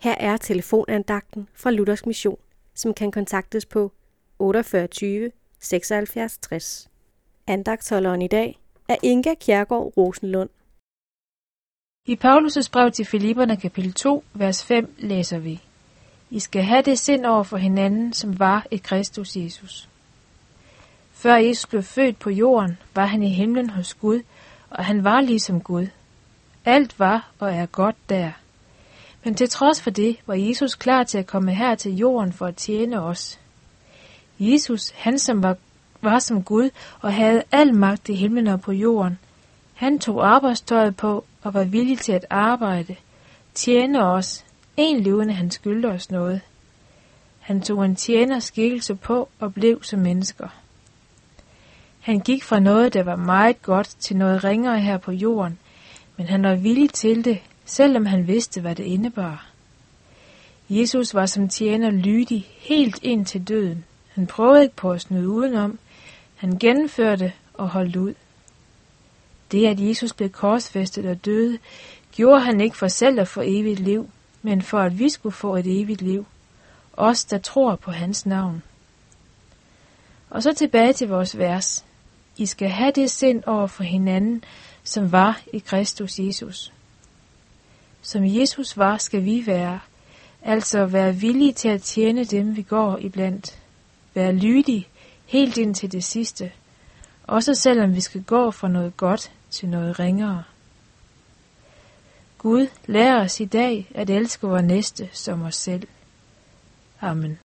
Her er telefonandagten fra Luthers Mission, som kan kontaktes på 48 76 60. Andagtholderen i dag er Inga Kjærgaard Rosenlund. I Paulus' brev til Filipperne kapitel 2, vers 5 læser vi, I skal have det sind over for hinanden, som var i Kristus Jesus. Før Jesus blev født på jorden, var han i himlen hos Gud, og han var ligesom Gud. Alt var og er godt der. Men til trods for det, var Jesus klar til at komme her til jorden for at tjene os. Jesus, han som var, var som Gud og havde al magt i himlen og på jorden, han tog arbejdstøjet på og var villig til at arbejde, tjene os, egentlig uden at han skyldte os noget. Han tog en tjener skikkelse på og blev som mennesker. Han gik fra noget, der var meget godt, til noget ringere her på jorden, men han var villig til det, selvom han vidste, hvad det indebar. Jesus var som tjener lydig helt ind til døden. Han prøvede ikke på at snyde udenom. Han gennemførte og holdt ud. Det, at Jesus blev korsfæstet og døde, gjorde han ikke for selv at få evigt liv, men for at vi skulle få et evigt liv. Os, der tror på hans navn. Og så tilbage til vores vers. I skal have det sind over for hinanden, som var i Kristus Jesus. Som Jesus var, skal vi være, altså være villige til at tjene dem, vi går iblandt. Være lydige helt ind til det sidste, også selvom vi skal gå fra noget godt til noget ringere. Gud lærer os i dag at elske vores næste som os selv. Amen.